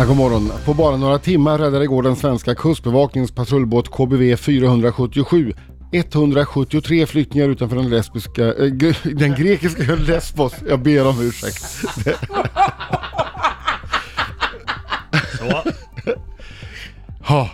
Ja, god morgon. På bara några timmar räddade igår den svenska kustbevakningens patrullbåt KBV 477 173 flyktingar utanför den lesbiska, äh, den grekiska Lesbos. Jag ber om ursäkt. Så. Ha.